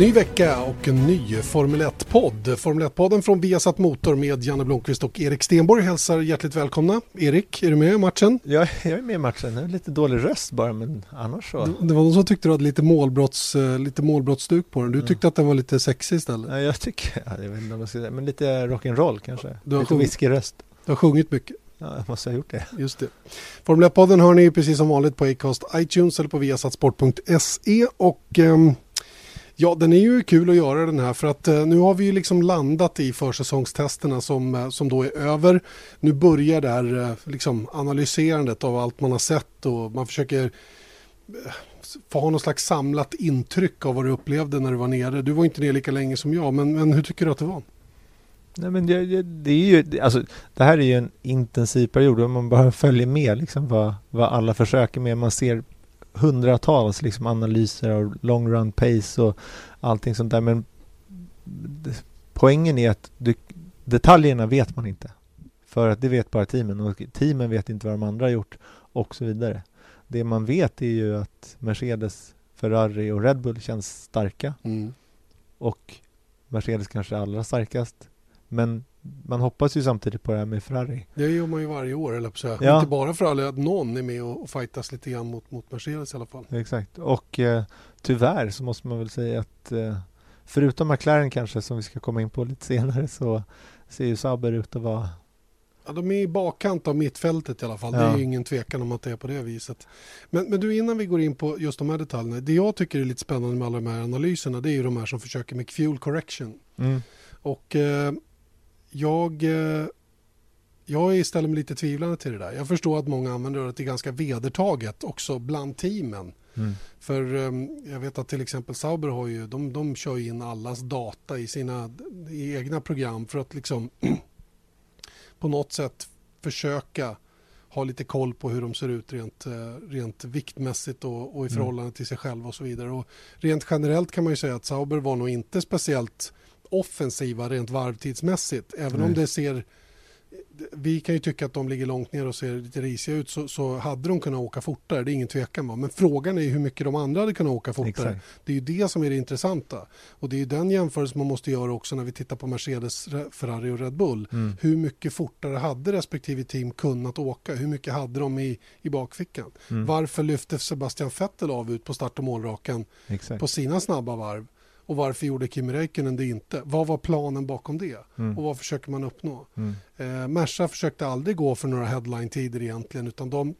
Ny vecka och en ny Formel 1-podd. Formel 1-podden från Viasat Motor med Janne Blomqvist och Erik Stenborg hälsar hjärtligt välkomna. Erik, är du med i matchen? Ja, jag är med i matchen. Jag har lite dålig röst bara, men annars så. Det, det var någon som tyckte du hade lite, målbrotts, eh, lite målbrottsduk på den. Du Mm. tyckte att den var lite sexig istället. Ja, jag tycker, ja, jag vet inte vad jag ska säga, men lite rock'n'roll kanske. Du har lite sjungit- whiskyröst. Du har sjungit mycket. Ja, jag måste ha gjort det. Just det. Formel 1-podden hör ni precis som vanligt på Acast, iTunes eller på viasatsport.se och ehm, ja, den är ju kul att göra den här för att eh, nu har vi ju liksom landat i försäsongstesterna som, eh, som då är över. Nu börjar det här eh, liksom analyserandet av allt man har sett och man försöker eh, få ha någon slags samlat intryck av vad du upplevde när du var nere. Du var inte nere lika länge som jag, men, men hur tycker du att det var? Nej, men det, det, det är ju, alltså, det här är ju en intensiv period och man bara följer med liksom vad, vad alla försöker med. Man ser hundratals liksom analyser av long run pace och allting sånt där. Men poängen är att du, detaljerna vet man inte. För att det vet bara teamen och teamen vet inte vad de andra har gjort och så vidare. Det man vet är ju att Mercedes, Ferrari och Red Bull känns starka och Mercedes kanske är allra starkast. Men man hoppas ju samtidigt på det här med Ferrari. Det gör man ju varje år, eller säga. Ja. Inte bara för alla, att någon är med och, fightas lite grann mot, mot Mercedes i alla fall. Exakt. Och eh, tyvärr så måste man väl säga att eh, förutom McLaren kanske som vi ska komma in på lite senare så ser ju Sauber ut att vara Ja, de är i bakkant av mittfältet i alla fall. Det är Ja. ju ingen tvekan om att det är på det viset. Men, men du, innan vi går in på just de här detaljerna. Det jag tycker är lite spännande med alla de här analyserna det är ju de här som försöker med fuel correction. mm, Och eh, jag, eh, jag är ställer mig lite tvivlande till det där. Jag förstår att många använder det är ganska vedertaget också bland teamen. mm, För eh, jag vet att till exempel Sauber har ju, de, de kör in allas data i sina i egna program för att liksom på något sätt försöka ha lite koll på hur de ser ut rent, eh, rent viktmässigt och, och i Mm. förhållande till sig själva och så vidare. Och rent generellt kan man ju säga att Sauber var nog inte speciellt offensiva rent varvtidsmässigt. Även om Nej. det ser vi kan ju tycka att de ligger långt ner och ser lite risiga ut så, så hade de kunnat åka fortare, det är ingen tvekan. Va? Men frågan är hur mycket de andra hade kunnat åka fortare. exakt. Det är ju det som är det intressanta. Och det är ju den jämförelse man måste göra också när vi tittar på Mercedes, Ferrari och Red Bull. Mm, Hur mycket fortare hade respektive team kunnat åka? Hur mycket hade de i, i bakfickan? mm, Varför lyfte Sebastian Vettel av ut på start och målrakan exakt. på sina snabba varv? Och varför gjorde Kimi Räikkönen det inte? Vad var planen bakom det? Mm, Och vad försöker man uppnå? mm, Eh, Merca försökte aldrig gå för några headline-tider egentligen utan de,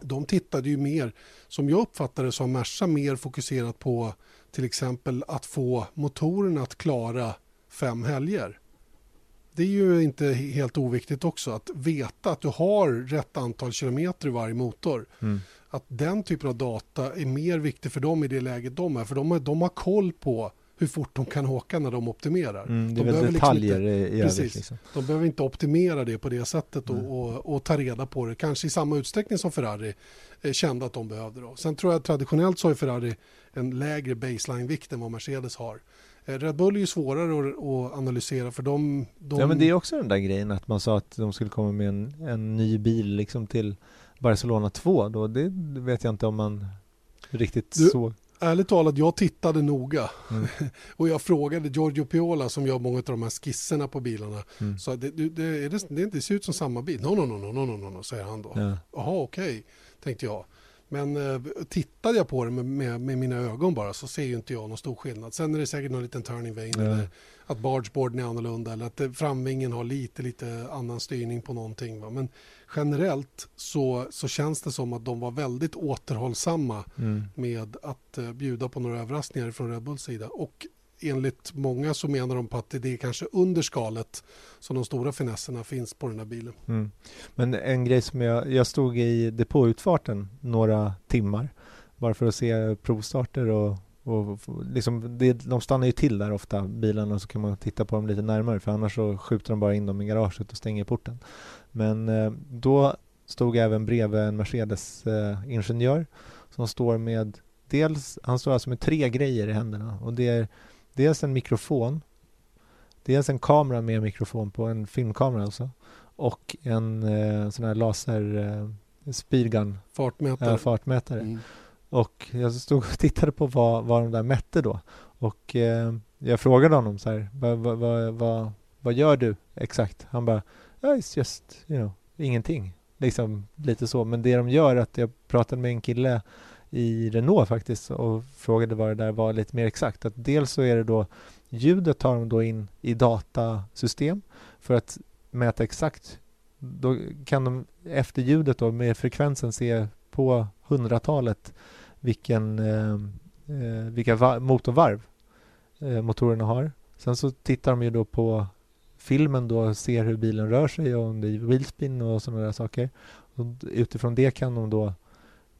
de tittade ju mer, som jag uppfattade det, som Merca mer fokuserat på till exempel att få motorerna att klara fem helger. Det är ju inte he- helt oviktigt också att veta att du har rätt antal kilometer i varje motor. mm, Att den typen av data är mer viktig för dem i det läget de är. För de har, de har koll på hur fort de kan åka när de optimerar. mm, det de är väl behöver liksom detaljer i, i Precis. Liksom. De behöver inte optimera det på det sättet och, Nej. och, och ta reda på det. Kanske i samma utsträckning som Ferrari eh, kände att de behövde. Då. Sen tror jag traditionellt så har Ferrari en lägre baseline-vikt än vad Mercedes har. Eh, Red Bull är ju svårare att, analysera för de... de Ja men det är också den där grejen att man sa att de skulle komma med en, en ny bil liksom till Barcelona 2 då. Det vet jag inte om man riktigt Du- såg. Ärligt talat, jag tittade noga Mm. och jag frågade Giorgio Piola som gör många av de här skisserna på bilarna. Mm. Så det, det, det, är det, det, ser ut som samma bil. No, no, no, no, no, no, no, säger han då. Ja. Jaha, okej, tänkte jag. Men eh, tittade jag på det med, med, med mina ögon bara så ser ju inte jag någon stor skillnad. Sen är det säkert någon liten turning vane Ja. eller att bargeboarden är annorlunda eller att eh, framvingen har lite, lite annan styrning på någonting. Va? Men generellt så, så känns det som att de var väldigt återhållsamma Mm. med att eh, bjuda på några överraskningar från Red Bulls sida. Och enligt många så menar de på att det är kanske under skalet som de stora finesserna finns på den här bilen. Mm. Men en grej som jag, jag stod i depåutfarten några timmar bara för att se provstarter och, och liksom, det, de stannar ju till där ofta, bilarna, så kan man titta på dem lite närmare för annars så skjuter de bara in dem i garaget och stänger porten. Men eh, då stod jag även bredvid en Mercedes-ingenjör eh, som står med dels, han står alltså med tre grejer i händerna och det är dels en mikrofon, dels en kamera med mikrofon på, en filmkamera alltså, och en eh, sån här laser eh, speedgun fartmätare. Äh, fartmätare. Mm. Och jag stod och tittade på vad, vad de där mätte då och eh, jag frågade honom så här, vad, vad, vad, vad, gör du exakt? Han bara, it's just, you know, ingenting. Liksom lite så, men det de gör är att jag pratade med en kille i Renault faktiskt och frågade vad det där var lite mer exakt. Att dels så är det då ljudet tar de då in i datasystem för att mäta exakt. Då kan de efter ljudet då med frekvensen se på hundratalet vilken, eh, eh vilka motorvarv eh, motorerna har. Sen så tittar de ju då på filmen då och ser hur bilen rör sig och om det är wheelspin och sådana där saker. Och utifrån det kan de då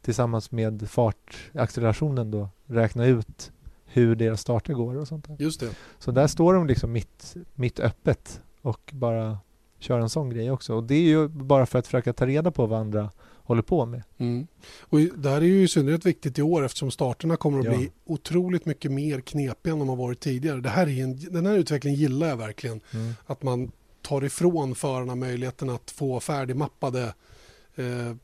tillsammans med fartaccelerationen då räkna ut hur deras starter går och sånt där. Just det. Så där står de liksom mitt, mitt öppet och bara kör en sån grej också. Och det är ju bara för att försöka ta reda på vad andra håller på med. Mm. Och det här är ju i synnerhet viktigt i år eftersom starterna kommer att ja. bli otroligt mycket mer knepiga än de har varit tidigare. Det här är en, den här utvecklingen gillar jag verkligen. Mm. Att man tar ifrån förarna möjligheten att få färdigmappade eh,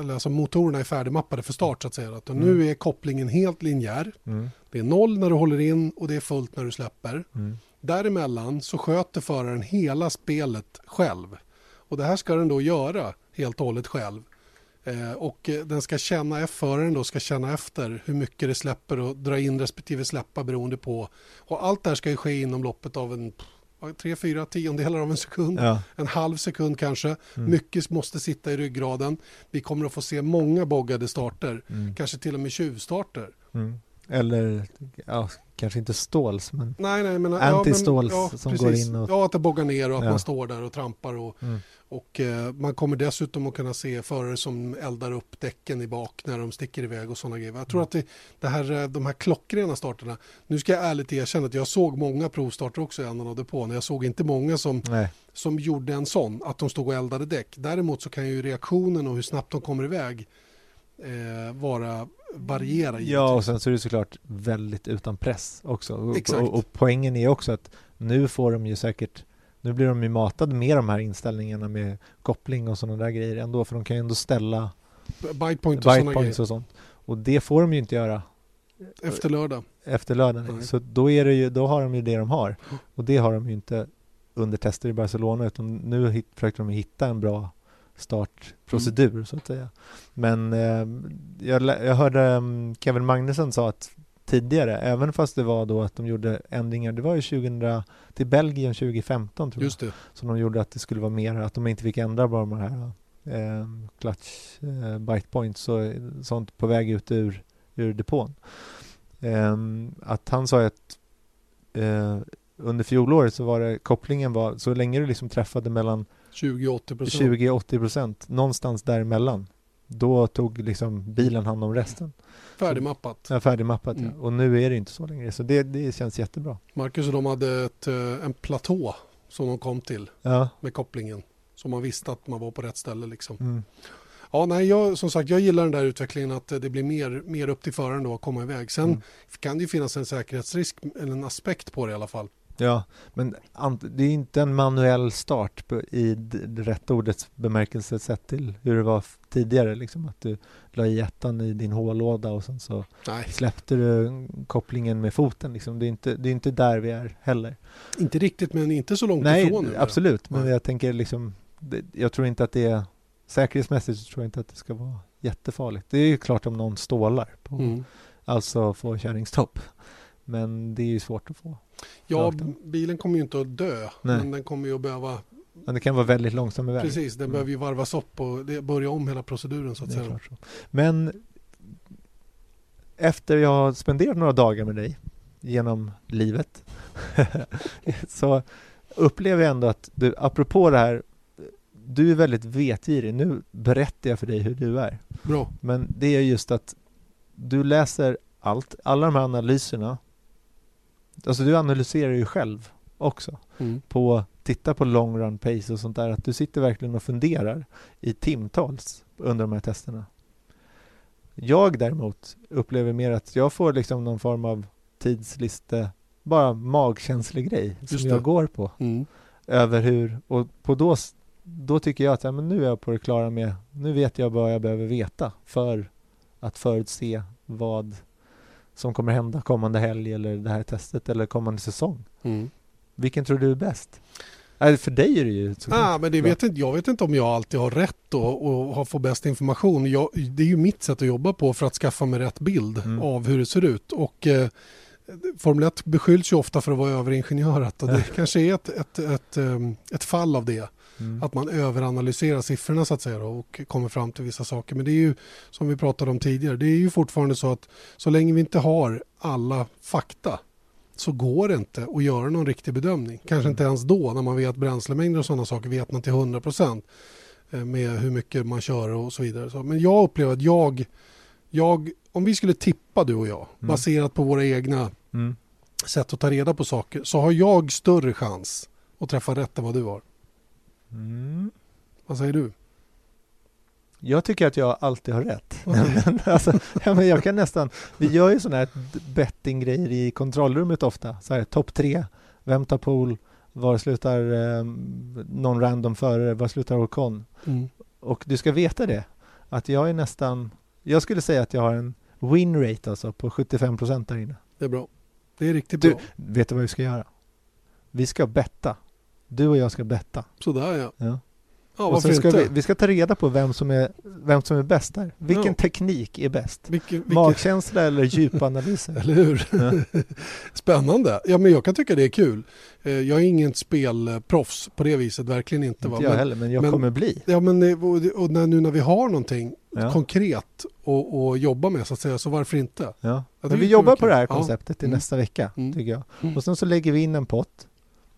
eller alltså motorerna är färdigmappade för start så att säga. Att mm. Nu är kopplingen helt linjär. Mm. Det är noll när du håller in och det är fullt när du släpper. Mm. Däremellan så sköter föraren hela spelet själv. Och det här ska den då göra helt och hållet själv. Eh, och eh, den ska känna, föraren då ska känna efter hur mycket det släpper och dra in respektive släppa beroende på. Och allt det här ska ju ske inom loppet av en tre, fyra tiondelar av en sekund, ja. en halv sekund kanske. Mm. Mycket måste sitta i ryggraden. Vi kommer att få se många boggade starter, mm. kanske till och med tjuvstarter. Mm. Eller ja, kanske inte ståls, men, nej, nej, men anti-ståls ja, som precis. går in. Och... Ja, att det boggar ner och att ja. man står där och trampar. Och, mm. Och eh, man kommer dessutom att kunna se förare som eldar upp däcken i bak när de sticker iväg och sådana grejer. Jag tror mm. att det, det, här, eh, de här klockrena starterna, nu ska jag ärligt erkänna att jag såg många provstarter också i annan av depån. Jag såg inte många som, som gjorde en sån, att de stod och eldade däck. Däremot så kan ju reaktionen och hur snabbt de kommer iväg eh, vara variera. Ja, och sen så är det såklart väldigt utan press också. Och, och, och, poängen är också att nu får de ju säkert nu blir de ju matade med de här inställningarna med koppling och sådana där grejer ändå, för de kan ju ändå ställa Bytepoint och, byte och sånt. Och det får de ju inte göra. Efter lördag. Efter lördag, Nej. så då, är det ju, då har de ju det de har. Och det har de ju inte under tester i Barcelona, utan nu hit, försökte de hitta en bra startprocedur mm. så att säga. Men eh, jag, jag hörde um, Kevin Magnusson sa att tidigare, även fast det var då att de gjorde ändringar, det var ju 2000 till Belgien 2015 tror Just det. jag, som de gjorde att det skulle vara mer, att de inte fick ändra bara de här eh, clutch eh, bite points och sånt på väg ut ur, ur depån. Eh, att han sa att eh, under fjolåret så var det kopplingen var, så länge du liksom träffade mellan 20-80 procent. någonstans däremellan. Då tog liksom bilen hand om resten. Färdigmappat. Ja, färdigmappat mm. ja. Och nu är det inte så längre. Så det, det känns jättebra. Marcus och de hade ett, eh, en platå som de kom till ja. med kopplingen. Så man visste att man var på rätt ställe liksom. Mm. Ja, nej, jag, som sagt, jag gillar den där utvecklingen att det blir mer, mer upp till föraren då att komma iväg. Sen mm. kan det ju finnas en säkerhetsrisk, eller en aspekt på det i alla fall. Ja, men det är inte en manuell start i det rätta ordets bemärkelse sett till hur det var tidigare. Liksom, att du la i ettan i din hållåda och sen så Nej. släppte du kopplingen med foten. Liksom. Det, är inte, det är inte där vi är heller. Inte riktigt, men inte så långt Nej, ifrån. Nej, absolut. Men jag tänker liksom, jag tror inte att det är säkerhetsmässigt så tror jag inte att det ska vara jättefarligt. Det är ju klart om någon stålar på, mm. alltså få kärringstopp. Men det är ju svårt att få. Ja, bilen kommer ju inte att dö, Nej. men den kommer ju att behöva men det kan vara väldigt långsam iväg. Precis, den mm. behöver ju varvas upp och börja om hela proceduren så att säga. Så. Men efter jag har spenderat några dagar med dig genom livet så upplever jag ändå att du, apropå det här, du är väldigt vetgirig. Nu berättar jag för dig hur du är. Bra. Men det är just att du läser allt, alla de här analyserna. Alltså du analyserar ju själv också Mm. på, titta på long run pace och sånt där, att du sitter verkligen och funderar i timtals under de här testerna. Jag däremot upplever mer att jag får liksom någon form av tidsliste, bara magkänslig grej som det. jag går på Mm. över hur, och på då, då tycker jag att ja, men nu är jag på det klara med, nu vet jag vad jag behöver veta för att förutse vad som kommer hända kommande helg eller det här testet eller kommande säsong. Mm. Vilken tror du är bäst? Nej, för dig är det ju såklart Ah, men det vet inte, jag vet inte om jag alltid har rätt och, och har fått bäst information. Jag, det är ju mitt sätt att jobba på för att skaffa mig rätt bild Mm. av hur det ser ut. Och eh, Formel 1 beskylls ju ofta för att vara överingenjörat och det kanske är ett, ett, ett, ehm, ett fall av det. Mm. Att man överanalyserar siffrorna så att säga och kommer fram till vissa saker. Men det är ju som vi pratade om tidigare, det är ju fortfarande så att så länge vi inte har alla fakta så går det inte att göra någon riktig bedömning. Kanske inte ens då när man vet bränslemängder och sådana saker vet man till 100 procent med hur mycket man kör och så vidare. Men jag upplever att jag, jag, om vi skulle tippa du och jag Mm. baserat på våra egna Mm. sätt att ta reda på saker så har jag större chans att träffa rätt än vad du har. Mm. Vad säger du? Jag tycker att jag alltid har rätt. Men alltså, ja, men jag kan nästan, vi gör ju sådana här bettinggrejer i kontrollrummet ofta. Så här, topp tre, vem tar pool, var slutar eh, någon random före, var slutar Ocon? Mm. Och du ska veta det, att jag är nästan, jag skulle säga att jag har en win rate alltså på 75 procent där inne. Det är bra. Det är riktigt Du, bra. vet du vad vi ska göra? Vi ska betta. Du och jag ska betta. Sådär ja. Ja. Ja, och sen ska vi, vi ska ta reda på vem som är, vem som är bäst där. Vilken Ja. teknik är bäst? Vilken, vilken, Magkänsla eller djupanalyser? eller hur? Ja. Spännande. Ja, men jag kan tycka det är kul. Eh, Jag är ingen spelproffs på det viset, verkligen inte. Va? Inte jag Men, heller, men jag men- kommer bli. ja, men eh, och, och när, nu när vi har någonting Ja. konkret och jobba med så att säga, så varför inte? Ja. Men vi jobbar på det här kul. Ja. konceptet till Mm. nästa vecka, Mm. tycker jag. Mm. Och sen så lägger vi in en pott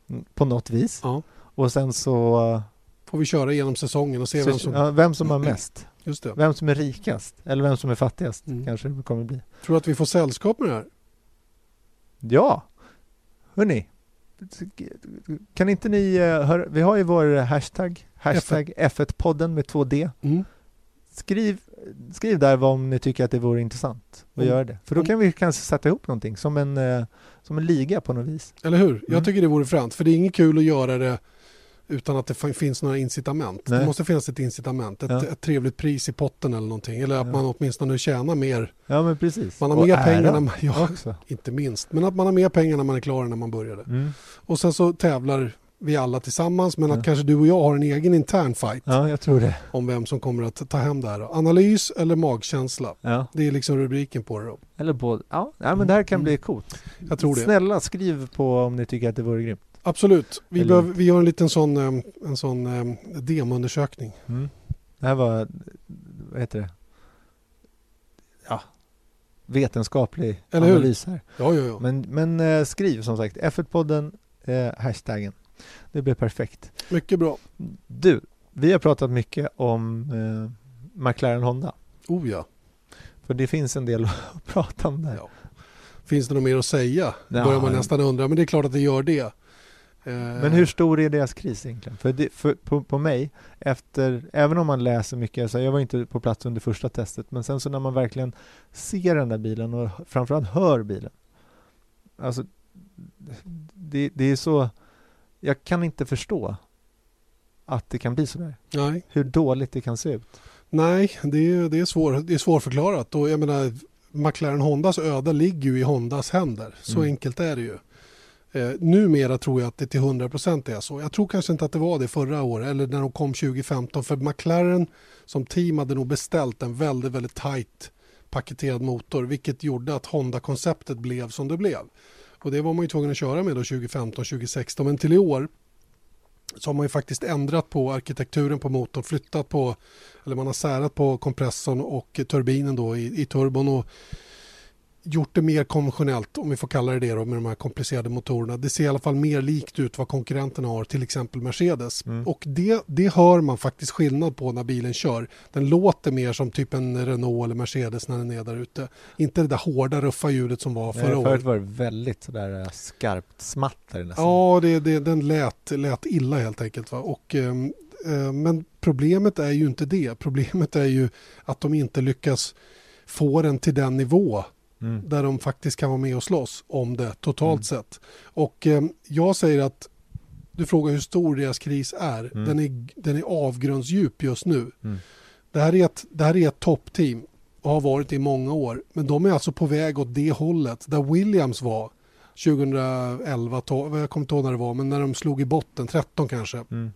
mm, på något vis. Ja. Och sen så... Får vi köra igenom säsongen och se så vem som... vem som har mest. Just det. Vem som är rikast. Eller vem som är fattigast, Mm. kanske det kommer bli. Tror du att vi får sällskap med det här? Ja, hörni. Kan inte ni eh, höra, vi har ju vår hashtag, hashtag F1-podden med två D. Mm. Skriv, skriv där vad om ni tycker att det vore intressant att Mm. göra det. För då Mm. kan vi kanske sätta ihop någonting som en, eh, som en liga på något vis. Eller hur? Jag Mm. tycker det vore fränt. För det är inget kul att göra det utan att det fin- finns några incitament. Det Nej. måste finnas ett incitament. Ett, Ja. ett trevligt pris i potten eller någonting. Eller att Ja. man åtminstone tjänar mer. Ja men precis. Man har Och mer ära pengar när man... Ja, också. inte minst. Men att man har mer pengar när man är klar än när man började. Mm. Och sen så tävlar vi alla tillsammans. Men Ja. att kanske du och jag har en egen intern fight. Ja, jag tror det. Om vem som kommer att ta hem det här. då. Analys eller magkänsla. Ja. Det är liksom rubriken på det då. Eller både. Ja, ja men det här kan Mm. bli coolt. Jag tror det. Snälla skriv på om ni tycker att det vore grymt. Absolut. Vi, Eller- behöver, vi gör en liten sån, en sån eh, demoundersökning. Mm. Det här var, vad heter det? Ja, vetenskaplig Eller hur? analys här. Ja, ja, ja. Men, men eh, skriv som sagt, F1-podden, eh, hashtaggen. Det blir perfekt. Mycket bra. Du, vi har pratat mycket om eh, McLaren Honda. Oh ja. För det finns en del att prata om där. Ja. Finns det något mer att säga? Ja. Börjar man nästan undra. Men det är klart att det gör det. Eh, Men hur stor är deras kris egentligen? För, det, för på, på mig, efter, även om man läser mycket, så jag var inte på plats under första testet, men sen så när man verkligen ser den där bilen och framförallt hör bilen. Alltså, det, det är så, jag kan inte förstå att det kan bli så där. Nej, Hur dåligt det kan se ut. Nej det, är, det, är svår, det är svårförklarat. Och jag menar, McLaren Hondas öde ligger ju i Hondas händer. Så Mm. enkelt är det ju. Eh, numera tror jag att det till 100% är så. Jag tror kanske inte att det var det förra året eller när de kom 2015. För McLaren som team hade nog beställt en väldigt, väldigt tight paketerad motor. Vilket gjorde att Honda-konceptet blev som det blev. Och det var man ju tvungen att köra med då 2015-2016. Men till i år så har man ju faktiskt ändrat på arkitekturen på motorn, flyttat på, eller man har särat på kompressorn och turbinen då i, i turbon. Och gjort det mer konventionellt, om vi får kalla det det då, med de här komplicerade motorerna. Det ser i alla fall mer likt ut vad konkurrenterna har, till exempel Mercedes. Mm. Och det, det hör man faktiskt skillnad på när bilen kör. Den låter mer som typ en Renault eller Mercedes när den är där ute. Inte det där hårda, ruffa ljudet som var förra året. Förut var det väldigt sådär eh, skarpt smatt där nästan. Ja, det, det, den lät, lät illa helt enkelt. Va? Och, ehm, eh, men problemet är ju inte det. Problemet är ju att de inte lyckas få den till den nivå Mm. där de faktiskt kan vara med och slåss om det totalt Mm. sett. Och eh, jag säger att du frågar hur stor deras kris är. Mm. Den, är den är avgrundsdjup just nu. Mm. Det här är ett, det här är ett toppteam och har varit i många år. Men de är alltså på väg åt det hållet där Williams var 2011, to- jag kommer inte ihåg när det var, men när de slog i botten, 13 kanske. Mm.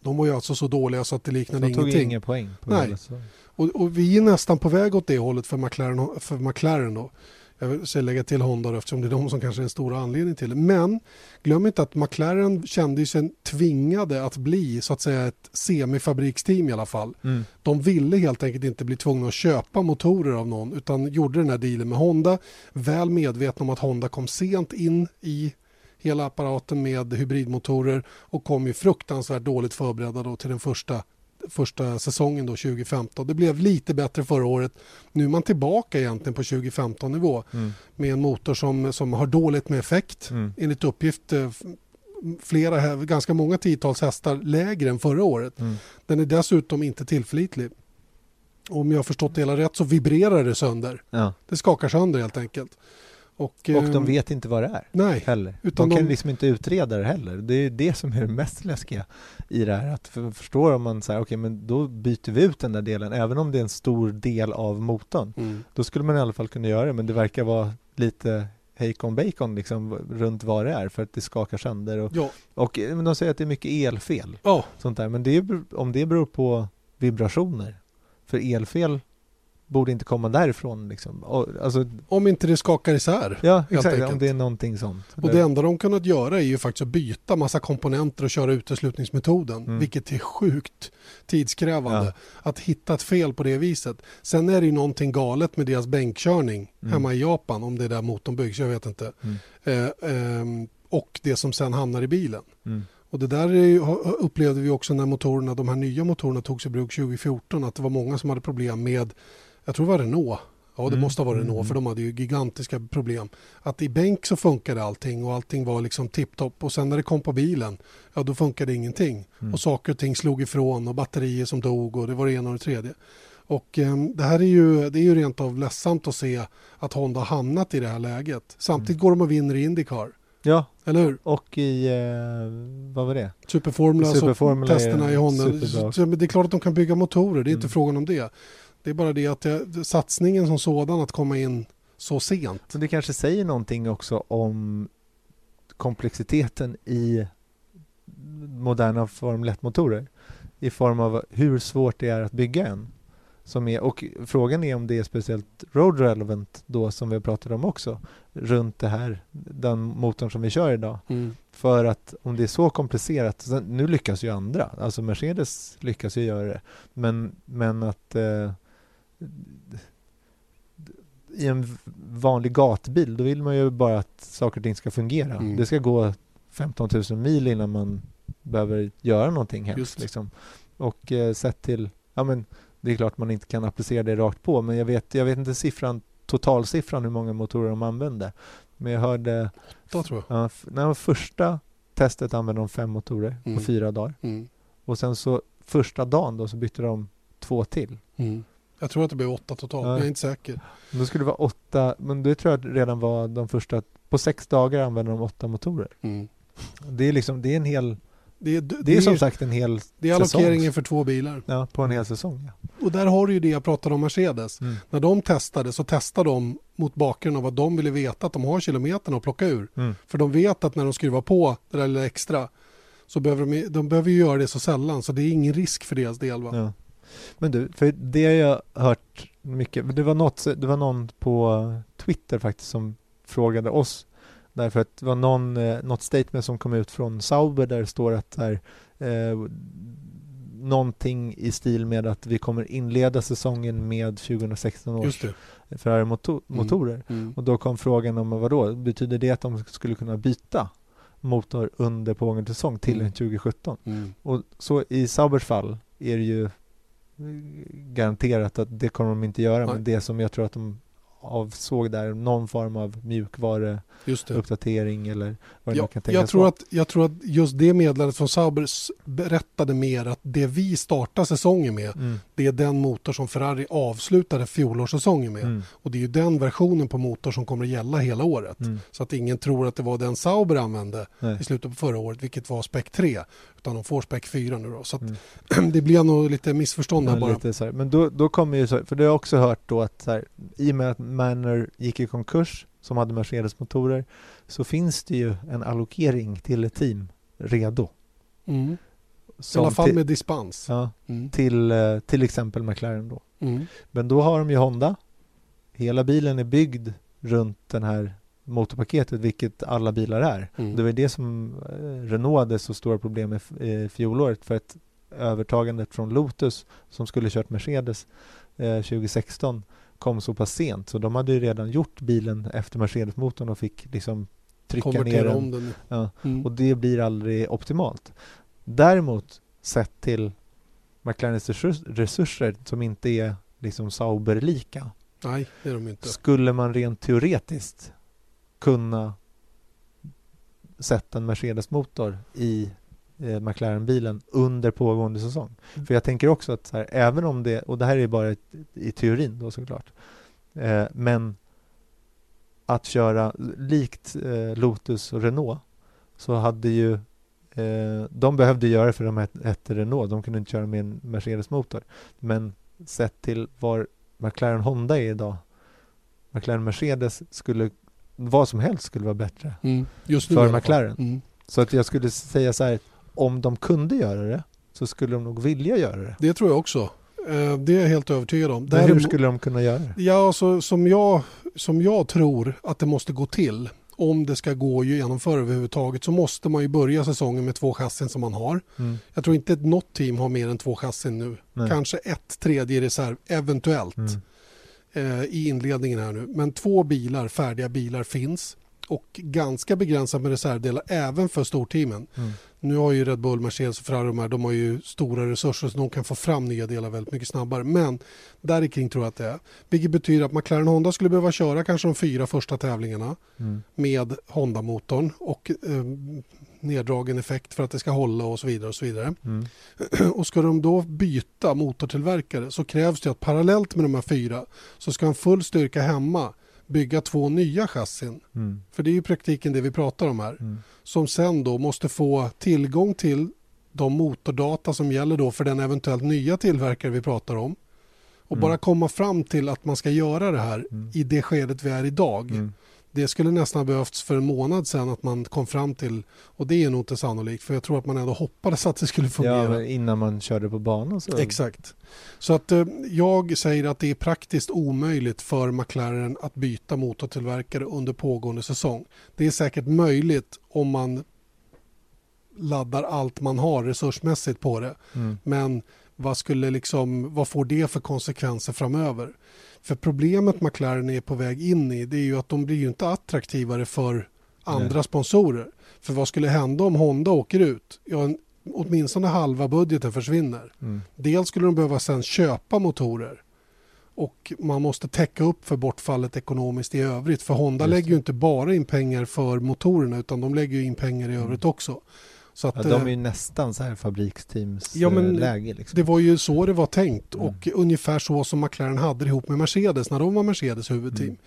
De var ju alltså så dåliga så att det liknade De tog ingenting. inga poäng Nej. säsongen. Och, och vi är nästan på väg åt det hållet för McLaren, för McLaren då. Jag vill lägga till Honda då, eftersom det är de som kanske är den stora anledningen till det. Men glöm inte att McLaren kände sig tvingade att bli så att säga ett semifabriksteam i alla fall. Mm. De ville helt enkelt inte bli tvungna att köpa motorer av någon utan gjorde den här dealen med Honda. Väl medvetna om att Honda kom sent in i hela apparaten med hybridmotorer och kom ju fruktansvärt dåligt förberedda då till den första första säsongen då 2015. Det blev lite bättre förra året. Nu är man tillbaka egentligen på 2015 nivå Mm. med en motor som, som har dåligt med effekt. Mm. Enligt uppgift eh, flera, ganska många tiotals hästar lägre än förra året. Mm. Den är dessutom inte tillförlitlig. Om jag har förstått det hela rätt så vibrerar det sönder. Ja. Det skakar sönder helt enkelt. Och, Och de vet inte vad det är Nej, heller. Utan de kan de- liksom inte utreda det heller. Det är det som är det mest läskiga i det här. Att för, förstår om man säger okej men då byter vi ut den där delen även om det är en stor del av motorn. mm. Då skulle man i alla fall kunna göra det men det verkar vara lite hejkon bacon liksom runt vad det är för att det skakar sönder och, ja. och eh, men de säger att det är mycket elfel ja, sånt där men det är, om det beror på vibrationer för elfel borde inte komma därifrån liksom. Och, alltså, om inte det skakar isär. ja exakt om det är någonting sånt. Och det enda de kunnat göra är ju faktiskt att byta massa komponenter och köra uteslutningsmetoden. Mm. Vilket är sjukt tidskrävande. Ja. Att hitta ett fel på det viset. Sen är det ju någonting galet med deras bänkkörning Mm. hemma i Japan. Om det är där motorn byggs, jag vet inte. Mm. Eh, ehm, och det som sen hamnar i bilen. Mm. Och det där är ju, upplevde vi också när motorerna, de här nya motorerna togs i bruk 2014. Att det var många som hade problem med, jag tror det var Renault. Ja, det Mm. måste ha varit Mm. Renault för de hade ju gigantiska problem. Att i bänk så funkade allting och allting var liksom tipptopp och sen när det kom på bilen, ja då funkade ingenting. Mm. Och saker och ting slog ifrån och batterier som dog och det var det ena och det tredje. Och eh, det här är ju, det är ju rent av ledsamt att se att Honda har hamnat i det här läget. Samtidigt Mm. går de och vinner i Indycar, Ja, eller hur? och i, eh, vad var det? Superformula, Superformula så testerna i Honda. Så, det är klart att de kan bygga motorer, det är inte Mm. frågan om det. Det är bara det att det, satsningen som sådan att komma in så sent. Så det kanske säger någonting också om komplexiteten i moderna Formel 1-motorer i form av hur svårt det är att bygga en. Som är, och frågan är om det är speciellt road relevant då som vi har pratat om också runt det här, den motorn som vi kör idag. För att om det är så komplicerat, sen, nu lyckas ju andra, alltså Mercedes lyckas ju göra det, men, men att eh, i en vanlig gatbil, då vill man ju bara att saker och ting ska fungera. Mm. Det ska gå 15 000 mil innan man behöver göra någonting hemskt. Liksom. Och eh, sett till, ja men det är klart man inte kan applicera det rakt på, men jag vet, jag vet inte siffran, totalsiffran hur många motorer de använde. Men jag hörde Då tror jag. Ja, när första testet använde de fem motorer Mm. på fyra dagar. Mm. Och sen så första dagen då så bytte de två till. Mm. Jag tror att det blev åtta totalt, Ja. jag är inte säker. Då skulle det vara åtta, men det tror jag redan var de första, på sex dagar använde de åtta motorer. Mm. Det är liksom, det är en hel, Det, är, det, det är som sagt en hel det är säsong. allokeringen för två bilar. Ja, på en hel säsong. Ja. Och där har du ju det jag pratade om Mercedes. Mm. När de testade så testade de mot bakgrund av att de ville veta att de har kilometerna att plocka ur. Mm. För de vet att när de skruvar på det där lilla extra så behöver de, de behöver ju göra det så sällan så det är ingen risk för deras del. Va? Ja. Men du, för det har jag hört mycket, det var, något, det var någon på Twitter faktiskt som frågade oss därför att det var någon, eh, något statement som kom ut från Sauber där det står att här, eh, någonting i stil med att vi kommer inleda säsongen med 2016 års Ferrari-motorer. Mm. Mm. Och då kom frågan om vad då? Betyder det att de skulle kunna byta motor under pågående säsong till Mm. en 2017? Mm. Och så i Saubers fall är det ju garanterat att det kommer de inte göra. Nej. Men det som jag tror att de avsåg där, någon form av mjukvaruuppdatering eller vad det nu Ja, kan tänkas jag, tror vara. att, jag tror att just det meddelandet från Sauber berättade mer att det vi startar säsongen med, Mm, det är den motor som Ferrari avslutade fjolårssäsongen med. mm, Och det är ju den versionen på motor som kommer att gälla hela året. mm, Så att ingen tror att det var den Sauber använde nej. i slutet på förra året, vilket var spec 3. Utan de får spec 4 nu då. Så Mm. det blir nog lite missförstånd här bara. här. Men då, då kommer ju så här, för det har jag också hört då att så här, i och med att Manor gick i konkurs som hade Mercedes-motorer så finns det ju en allokering till ett team redo. Mm. I alla fall till, med dispens. ja, Mm. till eh, till exempel McLaren då. Mm. Men då har de ju Honda. Hela bilen är byggd runt den här motorpaketet, vilket alla bilar är. Mm. Det var det som eh, Renault hade så stora problem med f- eh, fjolåret för att övertagandet från Lotus som skulle kört Mercedes eh, 2016 kom så pass sent så de hade ju redan gjort bilen efter Mercedes-motorn och fick liksom trycka ner den. den. Ja, Mm. och det blir aldrig optimalt. Däremot sett till McLarens resurs- resurser som inte är liksom Sauber-lika Nej, det är de inte. skulle man rent teoretiskt kunna sätta en Mercedes-motor i eh, McLaren-bilen under pågående säsong. Mm. För jag tänker också att här, även om det, och det här är bara ett, i teorin då såklart, eh, men att köra likt eh, Lotus och Renault så hade ju eh, de behövde göra det för de het- hette Renault, de kunde inte köra med en Mercedes-motor. Men sett till var McLaren Honda är idag, McLaren Mercedes skulle, vad som helst skulle vara bättre. Mm. För. McLaren. Mm. Så att jag skulle säga så här, om de kunde göra det så skulle de nog vilja göra det. Det tror jag också. Eh, Det är jag helt övertygad om. Men hur skulle de kunna göra det? Ja, alltså, som, jag, som jag tror att det måste gå till om det ska gå att genomföra överhuvudtaget så måste man ju börja säsongen med två chassin som man har. Mm. Jag tror inte att något team har mer än två chassin nu. Nej. Kanske ett tredje reserv, eventuellt, Mm. eh, i inledningen här nu. Men två bilar, färdiga bilar finns och ganska begränsat med reservdelar även för storteamen. Mm. Nu har ju Red Bull, Mercedes och Ferrari de, här, de har ju stora resurser så de kan få fram nya delar väldigt mycket snabbare. Men där kring tror jag att det är. Vilket betyder att McLaren Honda skulle behöva köra kanske de fyra första tävlingarna Mm. med Honda-motorn och eh, neddragen effekt för att det ska hålla och så vidare. Och så vidare. Mm. Och ska de då byta motortillverkare så krävs det att parallellt med de här fyra så ska en full styrka hemma bygga två nya chassin. Mm. För det är i praktiken det vi pratar om här Mm. som sen då måste få tillgång till de motordata som gäller då för den eventuellt nya tillverkare vi pratar om. Och Mm. bara komma fram till att man ska göra det här Mm. i det skedet vi är idag. Det skulle nästan behövts för en månad sedan att man kom fram till, och det är nog inte sannolikt, för jag tror att man ändå hoppades att det skulle Ja, fungera. men innan man körde på banan så... Exakt. Så att eh, jag säger att det är praktiskt omöjligt för McLaren att byta motortillverkare under pågående säsong. Det är säkert möjligt om man laddar allt man har resursmässigt på det. Mm. Men vad, skulle liksom, vad får det för konsekvenser framöver? För problemet McLaren är på väg in i det är ju att de blir ju inte attraktivare för andra Nej. sponsorer. För vad skulle hända om Honda åker ut? Ja, en, åtminstone halva budgeten försvinner. Mm. Dels skulle de behöva sen köpa motorer och man måste täcka upp för bortfallet ekonomiskt i övrigt. För Honda lägger ju inte bara in pengar för motorerna utan de lägger in pengar i Mm. övrigt också. Så att, Ja, de är eh, ju nästan så här fabriksteams Ja, men eh, läge liksom. det var ju så det var tänkt Mm. och ungefär så som McLaren hade det ihop med Mercedes när de var Mercedes huvudteam. Mm.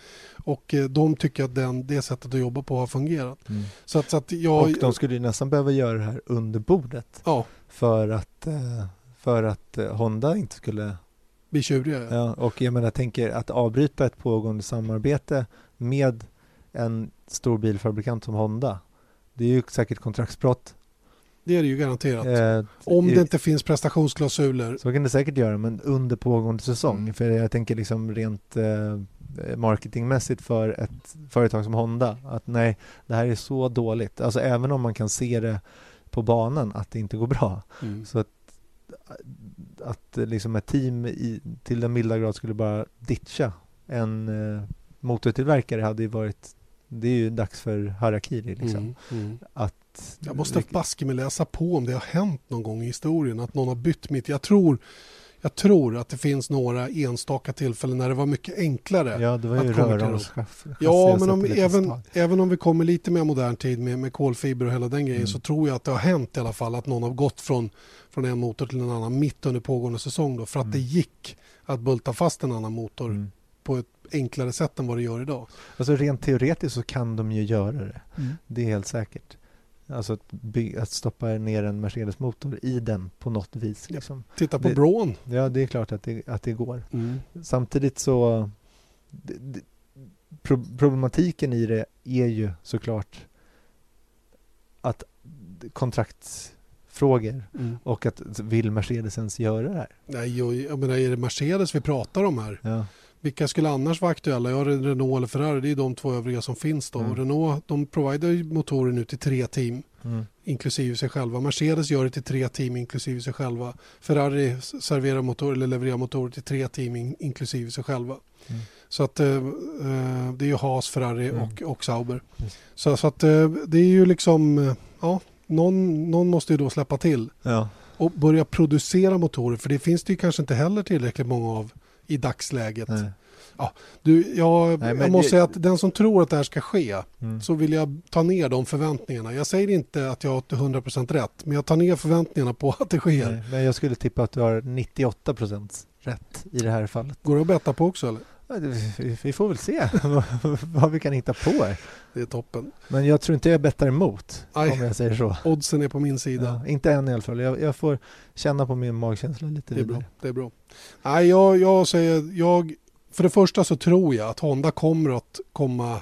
Och eh, de tycker att den, det sättet att jobba på har fungerat. Mm. Så att, så att jag... Och de skulle ju nästan behöva göra det här under bordet Ja, för att, för att Honda inte skulle... bli tjuriga. Ja. Ja, och jag menar, jag tänker att avbryta ett pågående samarbete med en stor bilfabrikant som Honda. Det är ju säkert kontraktsbrott. Det är det ju garanterat. Eh, Om i- det inte finns prestationsklausuler. Så kan det säkert göra, men under pågående säsong. Mm. För jag tänker liksom rent eh, marketingmässigt för ett företag som Honda, att nej, det här är så dåligt. Alltså även om man kan se det på banan att det inte går bra. Mm. Så att att liksom ett team i, till den milda grad skulle bara ditcha en eh, motortillverkare hade ju varit det är ju dags för harakiri liksom. Mm, mm. Att, Jag måste baske mig läsa på om det har hänt någon gång i historien att någon har bytt mitt. Jag tror, jag tror att det finns några enstaka tillfällen när det var mycket enklare. Ja, det var ju röromschassi. Ja, men om, även, stad. även om vi kommer lite mer modern tid med, med kolfiber och hela den grejen Mm. så tror jag att det har hänt i alla fall att någon har gått från, från en motor till en annan mitt under pågående säsong då, för att Mm. det gick att bulta fast en annan motor Mm. på ett enklare sätt än vad det gör idag. Alltså rent teoretiskt så kan de ju göra det. Det är helt säkert. Alltså att, by- att stoppa ner en Mercedes-motor i den på något vis. Liksom. Titta på Det- Braun. Ja, det är klart att det, att det går. Mm. Samtidigt så... Det, det, pro, problematiken i det är ju såklart att kontraktsfrågor Mm. och att vill Mercedes ens göra det här? Nej, jag, jag menar, är det Mercedes vi pratar om här? Ja. Vilka skulle annars vara aktuella? Ja, Renault eller Ferrari, det är de två övriga som finns då. Mm. Renault, de provider ju motorer nu till tre team, Mm. inklusive sig själva. Mercedes gör det till tre team, inklusive sig själva. Ferrari serverar motorer, eller levererar motorer till tre team, in, inklusive sig själva. Mm. Så att eh, eh, det är ju Haas, Ferrari Mm. och, och Sauber. Så, så att eh, det är ju liksom, eh, ja, någon, någon måste ju då släppa till Ja. och börja producera motorer. För det finns det ju kanske inte heller tillräckligt många av i dagsläget. Nej. Du, jag, Nej, jag måste det- säga att den som tror att det här ska ske Mm. så vill jag ta ner de förväntningarna. Jag säger inte att jag har till 100% rätt, men jag tar ner förväntningarna på att det sker. Nej, men jag skulle tippa att du har 98 procent rätt i det här fallet. Går det att betta på också eller? Vi- får väl se vad- vi kan hitta på här. Det är toppen. Men jag tror inte jag bettar emot, Aj. om jag säger så. Oddsen är på min sida. Ja, inte än i alla fall. Jag, jag får känna på min magkänsla lite Det är bra. vidare. Det är bra. Nej, jag, jag säger, jag, för det första så tror jag att Honda kommer att komma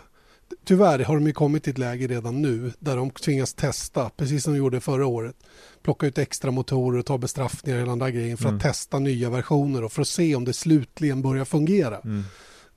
Tyvärr har de ju kommit till ett läge redan nu där de tvingas testa, precis som de gjorde förra året. Plocka ut extra motorer och ta bestraffningar och hela den där grejen för Mm. att testa nya versioner och för att se om det slutligen börjar fungera. Mm.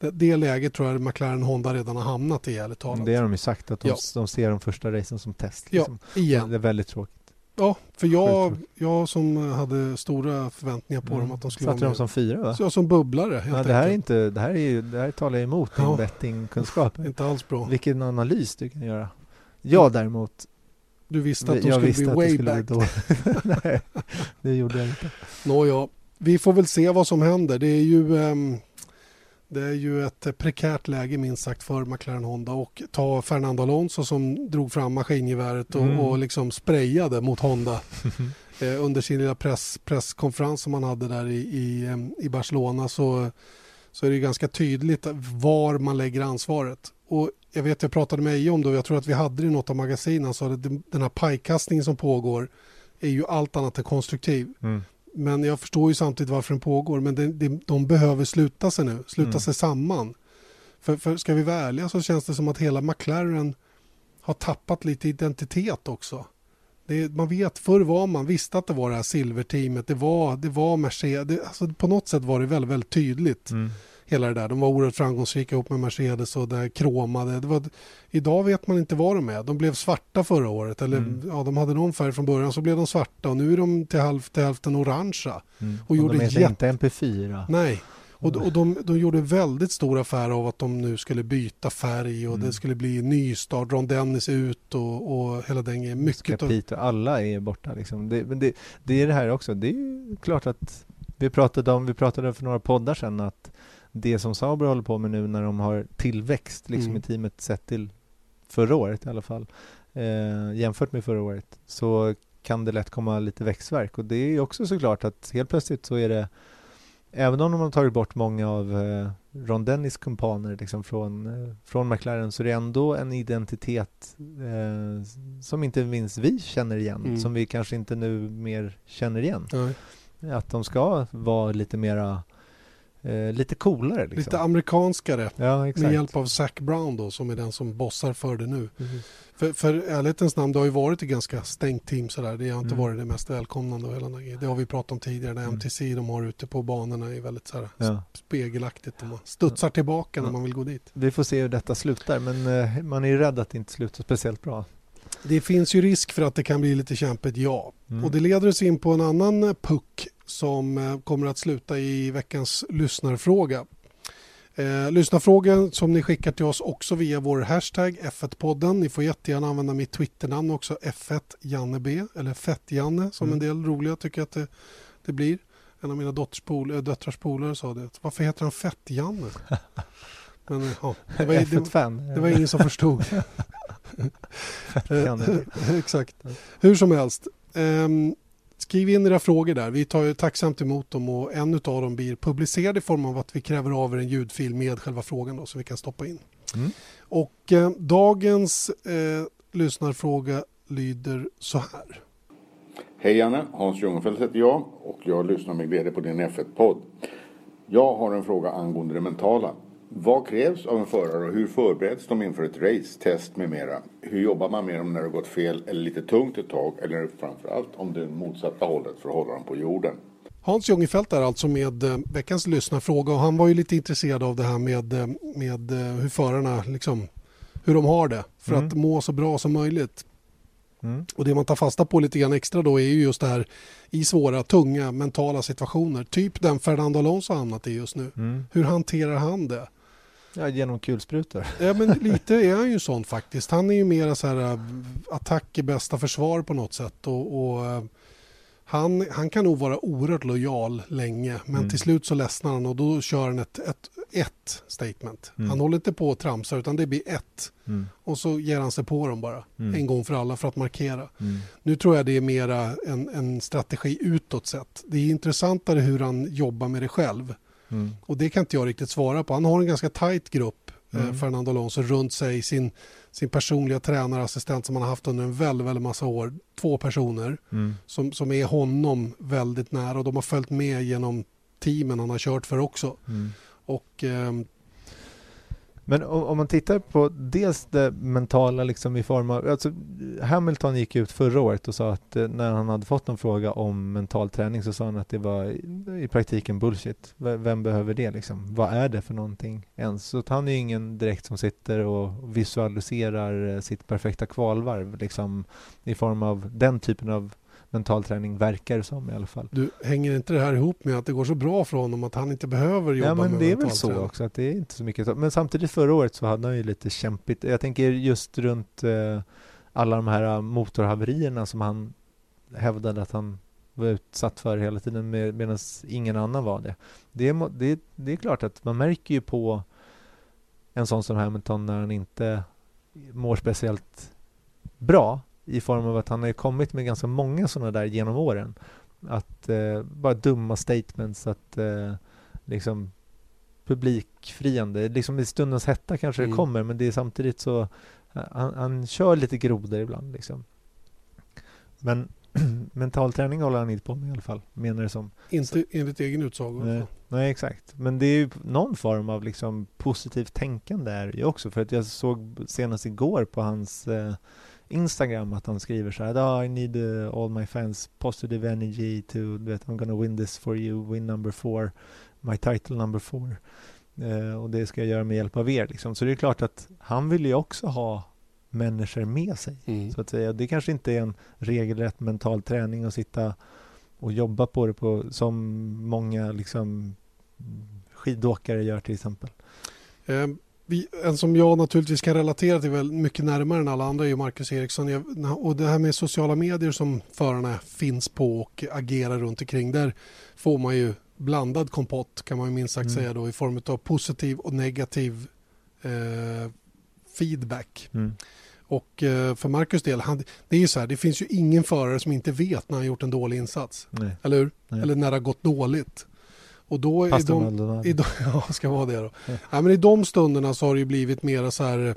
Det, det läget tror jag McLaren Honda redan har hamnat i ärligt talat. Det har de ju sagt, att de, Ja. de ser de första racen som test. Ja, Liksom. igen. Det är väldigt tråkigt. Ja, för jag, jag som hade stora förväntningar på dem att de skulle Satte vara med. som fyra va? Så jag som bubblare helt Ja, det här är inte, det här är det här talar emot din Ja. bettingkunskap. Inte alls bra. Vilken analys du kan göra. Jag däremot, Du visste att de skulle bli way skulle back. Nej, det gjorde jag inte. Nåja, vi får väl se vad som händer. Det är ju, ehm, det är ju ett eh, prekärt läge minst sagt för McLaren Honda och ta Fernando Alonso som drog fram maskingeväret och, Mm. och liksom sprayade mot Honda eh, under sin lilla press, presskonferens som han hade där i, i, ehm, i Barcelona så, så är det ju ganska tydligt var man lägger ansvaret. Och jag vet, jag pratade med Eje om det och jag tror att vi hade det i något av magasinen. Han sa att den här pajkastningen som pågår är ju allt annat än konstruktiv. Mm. Men jag förstår ju samtidigt varför den pågår. Men det, det, de behöver sluta sig nu, sluta Mm. sig samman. För, för ska vi vara ärliga så känns det som att hela McLaren har tappat lite identitet också. Det, man vet, förr var man, visste att det var det här silverteamet, det var, det var Mercedes, alltså på något sätt var det väldigt, väldigt tydligt. Mm. Hela det där, de var oerhört framgångsrika ihop med Mercedes och det här kromade. Det var, idag vet man inte vad de är. De blev svarta förra året, eller Mm. ja, de hade någon färg från början så blev de svarta och nu är de till, halv, till hälften orangea. Mm. Och gjorde de heter jätte- inte MP4. Nej. Och, och de, de gjorde väldigt stor affär av att de nu skulle byta färg och Mm. det skulle bli nystart, Ron Dennis ut och, och hela den grejen. Mycket av, alla är borta liksom. Det, men det, det är det här också. Det är klart att vi pratade om, vi pratade för några poddar sedan att det som Sauber håller på med nu när de har tillväxt liksom Mm. i teamet sett till förra året i alla fall eh, jämfört med förra året så kan det lätt komma lite växtverk och det är ju också såklart att helt plötsligt så är det även om de har tagit bort många av eh, Ron Dennis kumpaner liksom från, eh, från McLaren så är det ändå en identitet eh, som inte minst vi känner igen, Mm. som vi kanske inte nu mer känner igen. nej, Att de ska vara lite mera, eh, lite coolare liksom. lite amerikanskare ja, med hjälp av Zac Brown då som är den som bossar för det nu. Precis. För, för ärlighetens namn, det har ju varit ett ganska stängt team sådär. Det har inte Mm. varit det mest välkomnande och hela. Det har vi pratat om tidigare. Mm. MTC de har ute på banorna är väldigt såhär Ja. spegelaktigt. Och man studsar tillbaka när Ja. man vill gå dit. Vi får se hur detta slutar men eh, man är ju rädd att det inte slutar speciellt bra. Det finns ju risk för att det kan bli lite kämpigt, ja. Mm. Och det leder oss in på en annan puck som eh, kommer att sluta i veckans lyssnarfråga. Eh, lyssnarfrågan som ni skickar till oss också via vår hashtag F1-podden. Ni får jättegärna använda mitt Twitternamn också, F1janneb eller Fett-Janne som Mm. en del roliga tycker att det, det blir. En av mina pol, äh, döttrars polare sa det. Varför heter han Fett-Janne? Men eh, ja, det var, det, F1-fan. det var ingen som förstod. Kan det. Exakt. Hur som helst. ehm, skriv in era frågor där. Vi tar ju tacksamt emot dem och en av dem blir publicerad i form av att vi kräver av er en ljudfil med själva frågan då, som vi kan stoppa in. Mm. Och eh, dagens eh, lyssnarfråga lyder så här. Hej Janne, Hans Ljungfeldt heter jag och jag lyssnar med glädje på din F1-podd. Jag har en fråga angående det mentala. Vad krävs av en förare och hur förbereds de inför ett race, test med mera? Hur jobbar man med dem när det gått fel eller lite tungt ett tag eller framförallt om det är motsatta hållet för att hålla dem på jorden? Hans Ljungefelt är alltså med eh, veckans lyssnarfråga och han var ju lite intresserad av det här med, eh, med eh, hur förarna liksom, hur de har det för Mm. att må så bra som möjligt. Mm. Och det man tar fasta på lite grann extra då är ju just det här i svåra, tunga, mentala situationer. Typ den Fernando Alonso har hamnat i just nu. Mm. Hur hanterar han det? Ja, genom kulsprutor. Ja, men lite är han ju sån faktiskt. Han är ju mera så här äh, attack är bästa försvar på något sätt. Och, och äh, han, han kan nog vara oerhört lojal länge, men Mm. till slut så ledsnar han och då kör han ett, ett, ett statement. Mm. Han håller inte på att tramsa utan det blir ett. Mm. Och så ger han sig på dem bara, Mm. en gång för alla för att markera. Mm. Nu tror jag det är mera en, en strategi utåt sett. Det är intressantare hur han jobbar med det själv. Mm. Och det kan inte jag riktigt svara på. Han har en ganska tajt grupp, eh, Mm. Fernando Alonso, runt sig. Sin, sin personliga tränarassistent som han har haft under en väldigt, väldigt massa år. Två personer Mm. som, som är honom väldigt nära och de har följt med genom teamen han har kört för också. Mm. Och ehm, men om, om man tittar på dels det mentala liksom i form av, alltså Hamilton gick ut förra året och sa att eh, när han hade fått någon fråga om mental träning så sa han att det var i, praktiken bullshit. Vem behöver det liksom? Vad är det för någonting ens? Så att han är ju ingen direkt som sitter och visualiserar eh, sitt perfekta kvalvarv liksom i form av den typen av mental träning verkar det som i alla fall. du, hänger inte det här ihop med att det går så bra för honom att han inte behöver jobba Ja men med det är väl så träning? också att det är inte så mycket. Men samtidigt förra året så hade han ju lite kämpigt. Jag tänker just runt eh, alla de här eh, motorhaverierna som han hävdade att han var utsatt för hela tiden med, medan ingen annan var det. Det det, det är klart att man märker ju på en sån som Hamilton när han inte mår speciellt bra i form av att han har kommit med ganska många sådana där genom åren. Att eh, bara dumma statements, att eh, liksom publikfriande. Liksom i stundens hetta kanske Mm. det kommer men det är samtidigt så han, han kör lite grodor ibland liksom. Men mental träning håller han inte på med i alla fall, menar det som. Inte enligt egen utsago. Nej, nej, exakt. Men det är ju någon form av liksom positivt tänkande är ju också. För att jag såg senast igår på hans eh, Instagram att han skriver så här oh, I need uh, all my fans positive energy to that I'm gonna win this for you, win number four, my title number four. Eh, och det ska jag göra med hjälp av er liksom. Så det är klart att han vill ju också ha människor med sig. Mm. Så att säga. Det kanske inte är en regelrätt mental träning att sitta och jobba på det på, som många liksom, skidåkare gör till exempel. Eh, vi, en som jag naturligtvis kan relatera till väl mycket närmare än alla andra är Marcus Eriksson. Jag, och det här med sociala medier som förarna finns på och agerar runt omkring. Där får man ju blandad kompott kan man ju minst sagt Mm. säga då i form av positiv och negativ eh, feedback. Mm. Och eh, för Marcus del, han, det är ju så här, det finns ju ingen förare som inte vet när han gjort en dålig insats. Nej. Eller hur? Nej. Eller när det har gått dåligt. Och då Pastor de, i de, ja, ska vara det då. Ja. Ja, men I de stunderna så har det ju blivit mera så här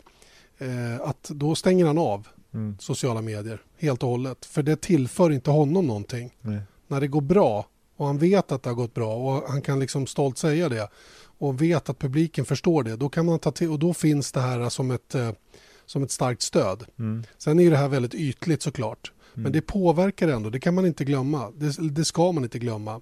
eh, att då stänger han av Mm. sociala medier helt och hållet. För det tillför inte honom någonting. Nej. När det går bra och han vet att det har gått bra och han kan liksom stolt säga det och vet att publiken förstår det, då kan man ta till och då finns det här som ett, eh, som ett starkt stöd. Mm. Sen är det här väldigt ytligt såklart. Mm. Men det påverkar ändå, det kan man inte glömma. Det, det ska man inte glömma.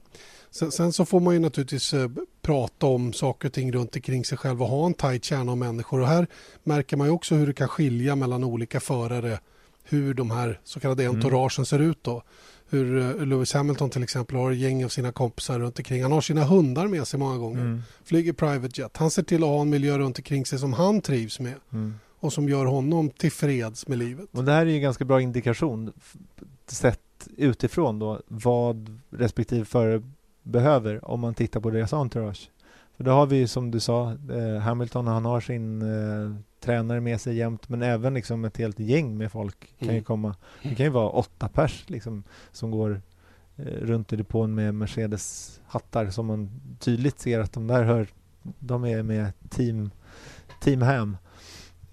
Sen, sen så får man ju naturligtvis eh, prata om saker och ting runt omkring sig själv och ha en tajt kärna av människor. Och här märker man ju också hur det kan skilja mellan olika förare hur de här så kallade Mm. entouragen ser ut då. Hur eh, Lewis Hamilton till exempel har ett gäng av sina kompisar runt omkring. Han har sina hundar med sig många gånger. Mm. Flyger private jet. Han ser till att ha en miljö runt omkring sig som han trivs med Mm. och som gör honom tillfreds med livet. Och det här är ju en ganska bra indikation sett utifrån då vad respektive förare behöver om man tittar på deras entourage. För då har vi ju som du sa eh, Hamilton han har sin eh, tränare med sig jämt men även liksom ett helt gäng med folk kan ju Mm. komma. Det kan ju vara åtta pers liksom som går eh, runt i depån med Mercedes hattar som man tydligt ser att de där hör de är med team, team Ham.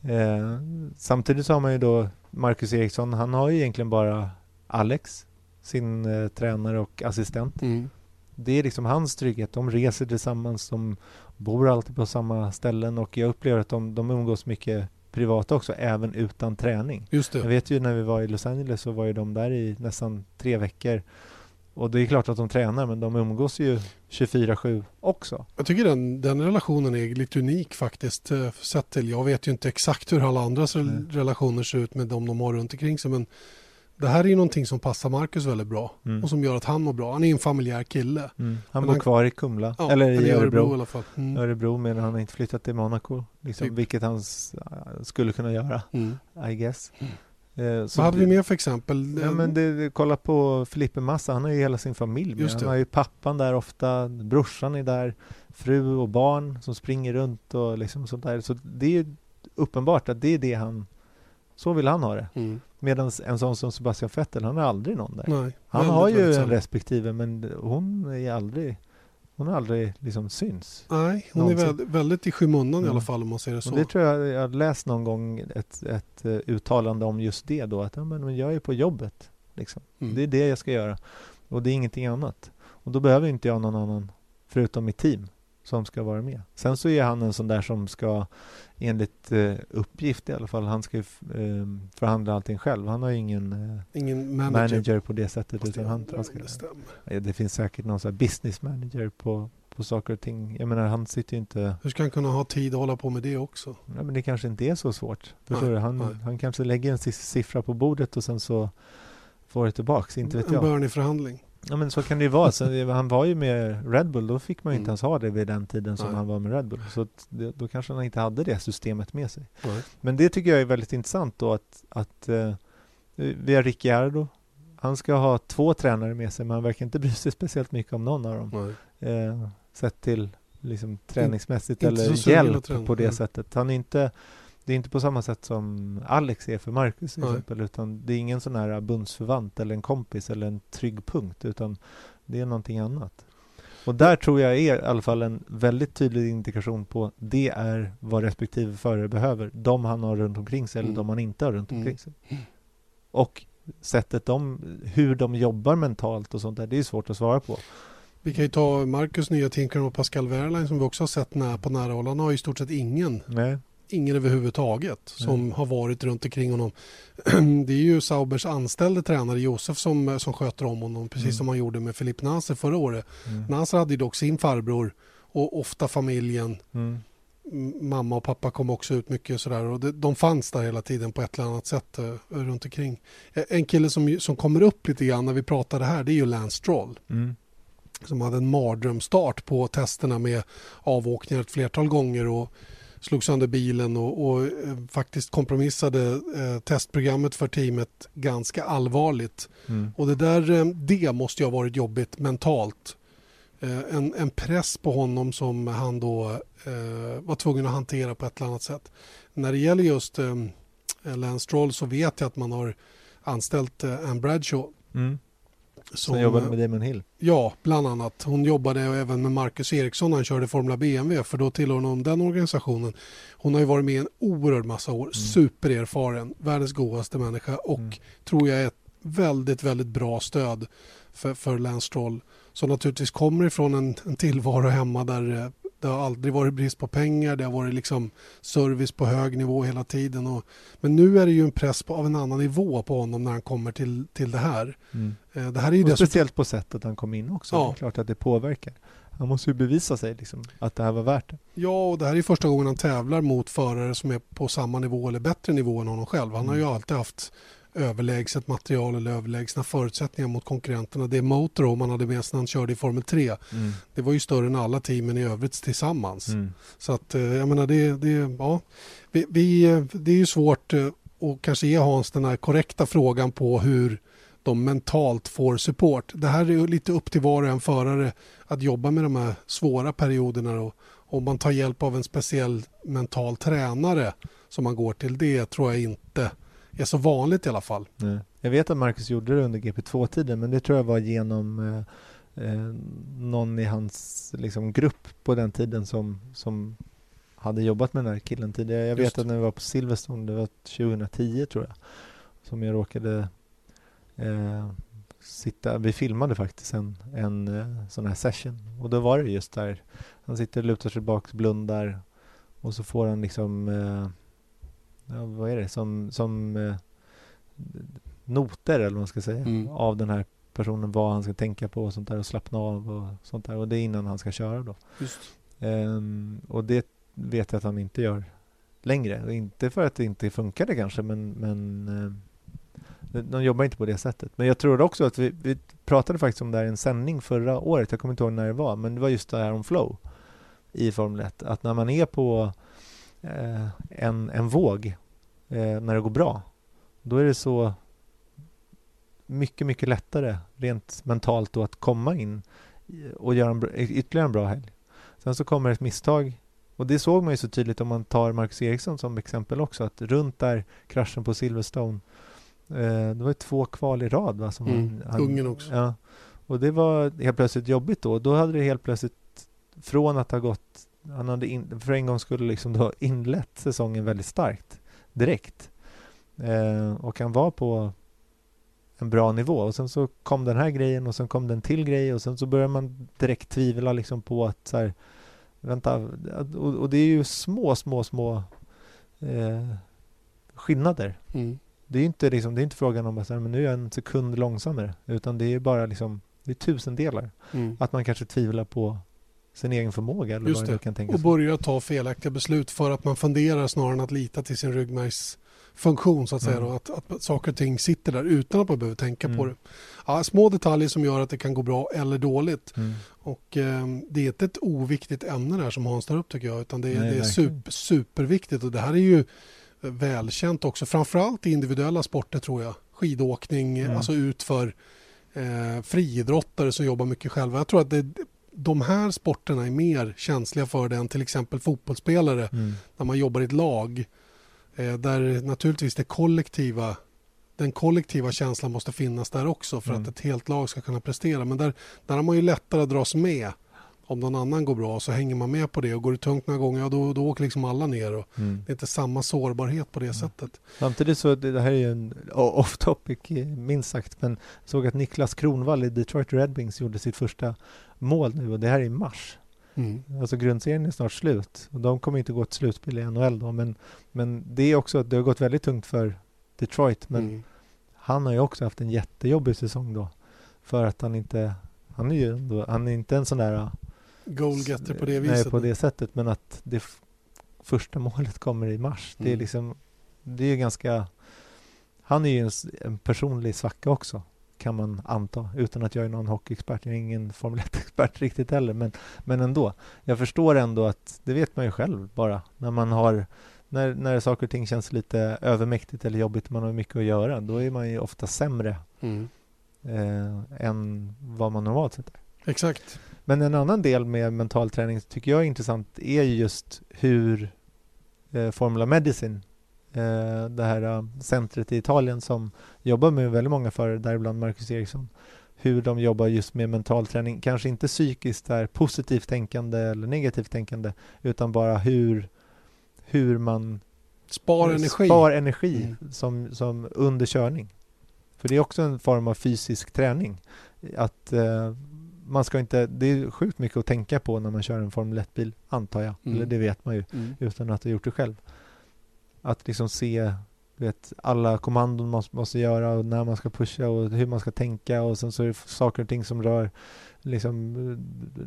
Eh, samtidigt så har man ju då Marcus Eriksson, han har ju egentligen bara Alex, sin eh, tränare och assistent. Mm. Det är liksom hans trygghet. De reser tillsammans, de bor alltid på samma ställen och jag upplever att de, de umgås mycket privat också, även utan träning. Just Jag det. vet ju när vi var i Los Angeles så var ju de där i nästan tre veckor. Och det är klart att de tränar men de umgås ju 24-7 också. Jag tycker den, den relationen är lite unik faktiskt. eh, Sett till, jag vet ju inte exakt hur alla andras Nej. relationer ser ut med de de har runt omkring sig. Men det här är ju någonting som passar Marcus väldigt bra Mm. och som gör att han mår bra. Han är en familjär kille. Mm. Han bor han- kvar i Kumla, Ja, eller i i Örebro. i alla fall. Mm. Örebro men han har inte flyttat till Monaco. Liksom, Typ. Vilket han s- skulle kunna göra, Mm. I guess. Eh, Vad hade vi mer för exempel? Ja, men det, det, kolla på Filippe Massa, han har ju hela sin familj med. Han har ju pappan där ofta, brorsan är där, fru och barn som springer runt och liksom sånt där. Så det är uppenbart att det är det han, så vill han ha det. Mm. Medan en sån som Sebastian Vettel, han har aldrig någon där. Nej, Han har ju en respektive men hon är aldrig, hon har aldrig liksom syns. Nej, hon är Någonsin. väldigt, väldigt i skymundan i Mm. alla fall om man säger det så. Och det tror jag, jag har läst någon gång ett, ett eh, uttalande om just det då, att ja, men men jag är på jobbet. Liksom. Mm. Det är det jag ska göra. Och det är ingenting annat. Och då behöver inte jag någon annan, förutom mitt team, som ska vara med. Sen så är han en sån där som ska, enligt eh, uppgift i alla fall, han ska eh, förhandla allting själv. Han har ju ingen eh, Ingen manager. manager. på det sättet. Fast Utan han, han ska, det. Ja, det finns säkert någon sån business manager på, på saker och ting. Jag menar, han sitter ju inte... Hur ska han kunna ha tid att hålla på med det också? Ja, men det kanske inte är så svårt. Förstår Nej? Han, nej. han kanske lägger en siffra på bordet och sen så får det tillbaks. Inte vet en jag. Bernie-förhandling. Ja men så kan det ju vara. Så, han var ju med Red Bull, då fick man ju inte Mm. ens ha det vid den tiden som Nej. han var med Red Bull. Så det, då kanske han inte hade det systemet med sig. Nej. Men det tycker jag är väldigt intressant då att, att eh, vi har Ricciardo. Han ska ha två tränare med sig men han verkar inte bry sig speciellt mycket om någon av dem. Eh, sett till liksom träningsmässigt så eller hjälp på det Mm. sättet. Han är inte, det är inte på samma sätt som Alex är för Marcus till exempel. Utan det är ingen sån här bundsförvant eller en kompis eller en trygg punkt. Utan det är någonting annat. Och där tror jag är i alla fall en väldigt tydlig indikation på det är vad respektive förare behöver. De han har runt omkring sig eller Mm. de han inte har runt Mm. omkring sig. Och sättet de, hur de jobbar mentalt och sånt där, det är svårt att svara på. Vi kan ju ta Marcus nya teamkamrat Pascal Wehrlein som vi också har sett när, på nära håll. Han har i stort sett ingen, Nej. Ingen överhuvudtaget som har varit runt omkring honom. Det är ju Saubers anställde tränare Josef som, som sköter om honom precis Mm. som han gjorde med Filip Nasser förra året. Mm. Nasser hade ju dock sin farbror och ofta familjen. Mm. Mamma och pappa kom också ut mycket och sådär och det, de fanns där hela tiden på ett eller annat sätt eh, runt omkring. Eh, En kille som, som kommer upp lite grann när vi pratar det här det är ju Lance Stroll Mm. som hade en mardrömstart på testerna med avåkningar ett flertal gånger och slog sönder bilen och, och eh, faktiskt kompromissade eh, testprogrammet för teamet ganska allvarligt. Mm. Och det där, eh, det måste ju ha varit jobbigt mentalt. Eh, en, en press på honom som han då eh, var tvungen att hantera på ett eller annat sätt. När det gäller just eh, Lance Stroll så vet jag att man har anställt eh, Anne Bradshaw. Mm. Som, Som jobbade med Damon Hill. Ja, bland annat. Hon jobbade även med Marcus Eriksson han körde Formula BMW för då tillhör hon den organisationen. Hon har ju varit med en oerhörd massa år, supererfaren, världens godaste människa och Mm. tror jag är ett väldigt, väldigt bra stöd för, för Lance Stroll. Som naturligtvis kommer ifrån en, en tillvaro hemma där eh, det har aldrig varit brist på pengar, det har varit liksom service på hög nivå hela tiden. Och, men nu är det ju en press på, av en annan nivå på honom när han kommer till, till det här. Mm. Eh, Det här är ju Och speciellt på sättet han kom in också. Ja. Det är klart att det påverkar. Han måste ju bevisa sig liksom, att det här var värt det. Ja, och det här är första gången han tävlar mot förare som är på samma nivå eller bättre nivå än honom själv. Han har ju Mm. alltid haft överlägset material eller överlägsna förutsättningar mot konkurrenterna. Det motorhome man hade med sig när han körde i Formel 3, Mm. det var ju större än alla teamen i övrigt tillsammans. Mm. Så att eh, jag menar det, det, ja, vi, vi, eh, det är ju svårt eh, att kanske ge Hans den här korrekta frågan på hur de mentalt får support. Det här är ju lite upp till var och en förare att jobba med de här svåra perioderna. Och om man tar hjälp av en speciell mental tränare som man går till, det tror jag inte är så vanligt i alla fall. Nej. Jag vet att Marcus gjorde det under GP2-tiden men det tror jag var genom eh, eh, någon i hans liksom, grupp på den tiden som, som hade jobbat med den här killen tidigare. Jag Just. vet att när vi var på Silverstone, det var 2010 tror jag, som jag råkade eh, sitta, vi filmade faktiskt en, en eh, sån här session och då var det just där, han sitter och lutar sig tillbaka, blundar och så får han liksom, eh, ja, vad är det, som, som eh, noter eller vad man ska säga Mm. av den här personen vad han ska tänka på och sånt där och slappna av och sånt där och det är innan han ska köra då. Ehm, och det vet jag att han inte gör längre. Inte för att det inte funkade kanske men, men ehm, de, jobbar inte på det sättet. Men jag tror också att vi, vi pratade faktiskt om det här i en sändning förra året. Jag kommer inte ihåg när det var men det var just det här om flow i Formel 1. Att när man är på en, en våg eh, när det går bra då är det så mycket, mycket lättare rent mentalt då att komma in och göra en, ytterligare en bra helg. Sen så kommer ett misstag och det såg man ju så tydligt om man tar Marcus Eriksson som exempel också att runt där kraschen på Silverstone eh, det var ju två kval i rad va? Som Mm, Ungern också. Ja, och det var helt plötsligt jobbigt då. Då hade det helt plötsligt från att ha gått, han hade in, för en gång skulle liksom då inlett säsongen väldigt starkt direkt. Eh, och han var på en bra nivå och sen så kom den här grejen och sen kom den till grej och sen så börjar man direkt tvivla liksom på att så här, vänta, och, och det är ju små, små, små eh, skillnader. Mm. Det är inte, liksom, det är inte frågan om att så här, men nu är jag en sekund långsammare utan det är bara liksom, det är tusendelar. Mm. Att man kanske tvivlar på sin egen förmåga eller Just vad det kan Och tänkas. börja ta felaktiga beslut för att man funderar snarare än att lita till sin ryggmärgsfunktion så att säga. Mm. Att, att saker och ting sitter där utan att man behöver tänka på Mm. det. Ja, små detaljer som gör att det kan gå bra eller dåligt. Mm. Och eh, det är inte ett oviktigt ämne där som Hans tar upp tycker jag. Utan det, är- Nej, det är super, superviktigt. Och det här är ju välkänt också. Framförallt i individuella sporter tror jag. Skidåkning, Mm. alltså ut för eh, friidrottare som jobbar mycket själva. Jag tror att det, de här sporterna är mer känsliga för det än till exempel fotbollsspelare Mm. när man jobbar i ett lag. Eh, där naturligtvis det kollektiva, den kollektiva känslan måste finnas där också för Mm. att ett helt lag ska kunna prestera. Men där, där har man ju lättare att dras med. Om någon annan går bra så hänger man med på det och går det tungt några gånger, ja, då, då åker liksom alla ner. Och Mm. det är inte samma sårbarhet på det sättet. Samtidigt så, det här är ju en off topic eh, minst sagt, men jag såg att Niklas Kronwall i Detroit Red Wings gjorde sitt första mål nu och det här är i mars. Mm. Alltså grundserien är snart slut och de kommer inte gå till slutspel i NHL då men, men det är också att det har gått väldigt tungt för Detroit men Mm. han har ju också haft en jättejobbig säsong då för att han inte han är ju ändå, han är inte en sån där Goalgetter på det viset. Nej, på det sättet men att det första målet kommer i mars det är Mm. liksom det är ju ganska han är ju en, en personlig svacka också kan man anta utan att jag är någon hockeyexpert jag är ingen Formel 1-expert riktigt heller men, men ändå jag förstår ändå att det vet man ju själv bara när man har när, när saker och ting känns lite övermäktigt eller jobbigt man har mycket att göra då är man ju ofta sämre Mm. eh, än vad man normalt sett är. Exakt. Men en annan del med mental träning tycker jag är intressant är ju just hur eh, Formula Medicine, det här eh, centret i Italien som jobbar med väldigt många förare, däribland Marcus Eriksson, hur de jobbar just med mental träning, kanske inte psykiskt där positivt tänkande eller negativt tänkande, utan bara hur, hur man Spar energi. spar energi Mm. som, som under körning. För det är också en form av fysisk träning. Att eh, man ska inte, det är sjukt mycket att tänka på när man kör en Formel 1-bil, antar jag. Mm. Eller det vet man ju Mm. utan att ha gjort det själv. Att liksom se vet, alla kommandon man måste göra och när man ska pusha och hur man ska tänka och sen så är det saker och ting som rör liksom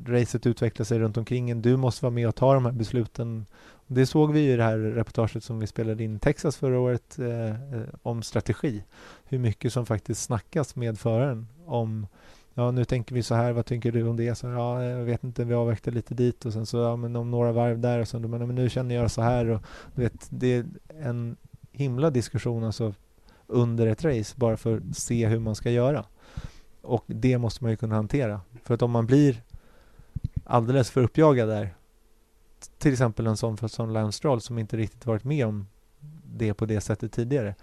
racet utvecklar sig runt omkring en. Du måste vara med och ta de här besluten. Det såg vi i det här reportaget som vi spelade in i Texas förra året eh, eh om strategi. Hur mycket som faktiskt snackas med föraren om Ja, nu tänker vi så här, vad tänker du om det? Så, ja, jag vet inte, vi avvaktar lite dit och sen så, ja, men om några varv där och sen, men, men nu känner jag så här och du vet, det är en himla diskussion alltså under ett race bara för att se hur man ska göra. Och det måste man ju kunna hantera. För att om man blir alldeles för uppjagad där, till exempel en sån som Lance Stroll som inte riktigt varit med om det på det sättet tidigare.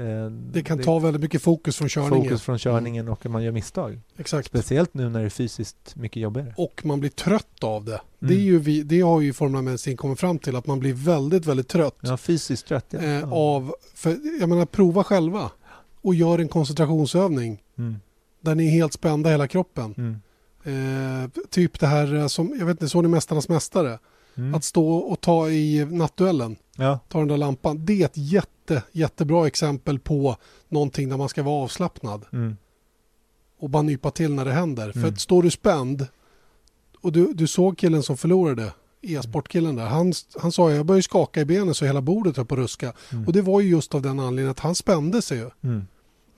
Eh, det kan det, ta väldigt mycket fokus från körningen. Fokus från körningen och man gör misstag. Exakt. Speciellt nu när det är fysiskt mycket jobbigare. Och man blir trött av det. Mm. Det, är mm. ju vi, det har ju Formula Medicin kommit fram till att man blir väldigt, väldigt trött. Ja, fysiskt trött. Ja. Eh, av, för, jag menar, prova själva och gör en koncentrationsövning. Mm där ni är helt spända hela kroppen. Mm. Eh, typ det här eh, som, jag vet inte, såg ni Mästarnas Mästare? Mm. Att stå och ta i nattduellen, ja. ta den där lampan. Det är ett jätte, jättebra exempel på någonting där man ska vara avslappnad. Mm. Och bara nypa till när det händer. För mm. att står du spänd och du, du såg killen som förlorade, e-sportkillen där, han, han sa jag började skaka i benen så hela bordet höll på att ruska. Mm. Och det var ju just av den anledningen att han spände sig ju.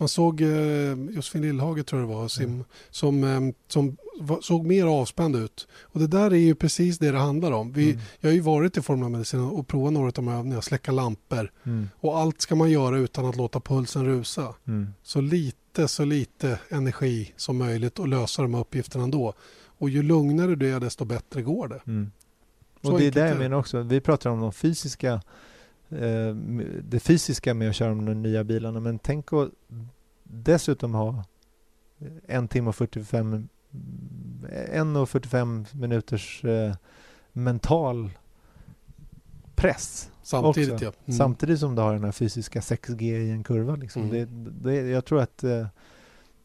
Man såg eh, Josefin Lillhage tror jag det var, sim, mm. som, eh, som var, såg mer avspänd ut. Och det där är ju precis det det handlar om. Vi, mm. Jag har ju varit i Formula Medicin och provat några av de här övningarna, släcka lampor. Mm. Och allt ska man göra utan att låta pulsen rusa. Mm. Så lite, så lite energi som möjligt och lösa de här uppgifterna ändå. Och ju lugnare du är desto bättre går det. Mm. Och det är det jag menar också, vi pratar om de fysiska Eh, det fysiska med att köra de nya bilarna men tänk att dessutom ha en timme och 45 en och 45 minuters eh, mental press. Samtidigt ja. Mm. Samtidigt som du har den här fysiska 6G i en kurva. Liksom. Mm. Det, det, jag tror att eh,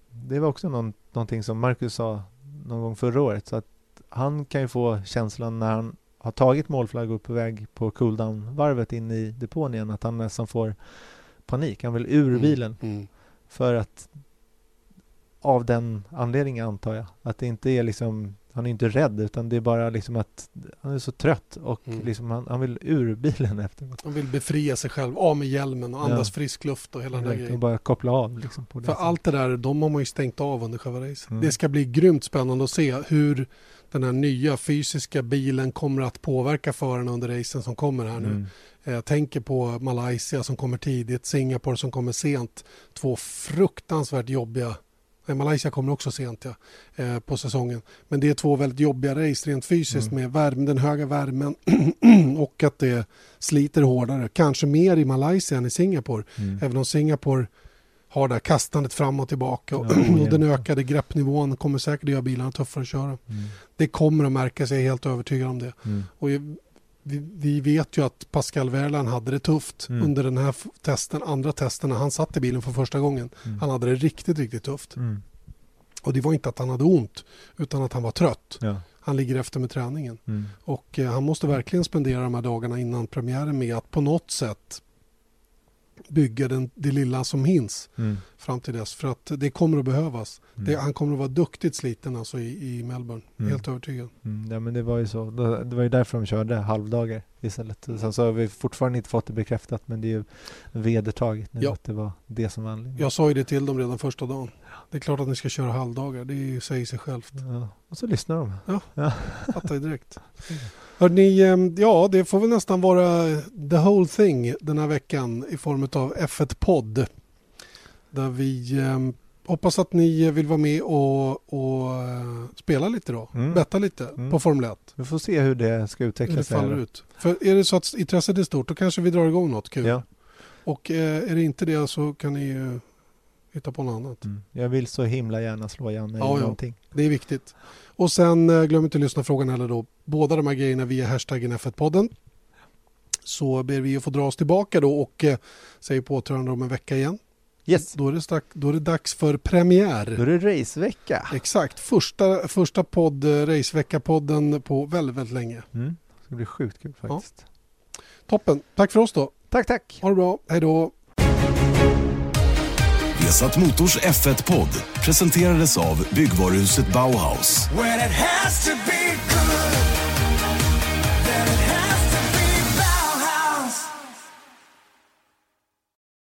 det var också någon, någonting som Marcus sa någon gång förra året. Så att han kan ju få känslan när han har tagit målflagg och på väg på cooldown-varvet in i depån igen att han nästan får panik. Han vill ur mm, bilen. Mm. För att av den anledningen antar jag. Att det inte är liksom han är inte rädd utan det är bara liksom att han är så trött och mm. liksom han, han, vill ur bilen efteråt. Han vill befria sig själv, av med hjälmen och andas ja. frisk luft och hela den grejen. Och bara koppla av. Liksom på det För allt det där, de har man ju stängt av under själva racet. Mm. Det ska bli grymt spännande att se hur den här nya fysiska bilen kommer att påverka förarna under racen som kommer här nu. Mm. Jag tänker på Malaysia som kommer tidigt, Singapore som kommer sent. Två fruktansvärt jobbiga Malaysia kommer också sent ja, eh, på säsongen. Men det är två väldigt jobbiga race rent fysiskt mm. med värme, den höga värmen och att det sliter hårdare. Kanske mer i Malaysia än i Singapore. Mm. Även om Singapore har det här kastandet fram och tillbaka och, ja, och den ökade greppnivån kommer säkert göra bilarna tuffare att köra. Mm. Det kommer att märkas, jag är helt övertygad om det. Mm. Och vi, vi, vet ju att Pascal Wehrlein hade det tufft mm. under den här testen, andra testen när han satt i bilen för första gången. Mm. Han hade det riktigt, riktigt tufft. Mm. Och det var inte att han hade ont utan att han var trött. Ja. Han ligger efter med träningen. Mm. Och eh, han måste verkligen spendera de här dagarna innan premiären med att på något sätt bygga den, det lilla som hinns mm. fram till dess. För att det kommer att behövas. Mm. Det, han kommer att vara duktigt sliten alltså i, i Melbourne. Mm. Helt övertygad. Mm. Ja men det var ju så. Det var ju därför de körde halvdagar istället. Sen så har vi fortfarande inte fått det bekräftat men det är ju vedertaget nu ja. att det var det som var anledningen. Jag sa ju det till dem redan första dagen. Det är klart att ni ska köra halvdagar. Det säger sig självt. Ja. Och så lyssnar de. Ja, ja. fattar direkt. Hörrni, ehm, ja det får väl nästan vara the whole thing den här veckan i form av F1-podd. Där vi eh, hoppas att ni vill vara med och, och uh, spela lite då. Mm. Betta lite mm. på Formel 1. Vi får se hur det ska utveckla sig. ut. För är det så att intresset är stort då kanske vi drar igång något kul. Ja. Och eh, är det inte det så kan ni ju hitta på något annat. Mm. Jag vill så himla gärna slå Janne ja, i någonting. Ja. Det är viktigt. Och sen eh, glöm inte att lyssna frågan heller då. Båda de här grejerna via hashtaggen F1-podden. Så ber vi att få dra oss tillbaka då och eh, säger på återhörande om en vecka igen. Yes. Då är, det strax, då är det dags för premiär. Då är det racevecka. Exakt, första, första podd, eh, racevecka-podden på väldigt, väldigt länge. Mm. Det ska bli sjukt kul faktiskt. Ja. Toppen, tack för oss då. Tack. Tack, tack. Ha det bra. Hej då. Vesat Motors F1-podd presenterades av byggvaruhuset Bauhaus.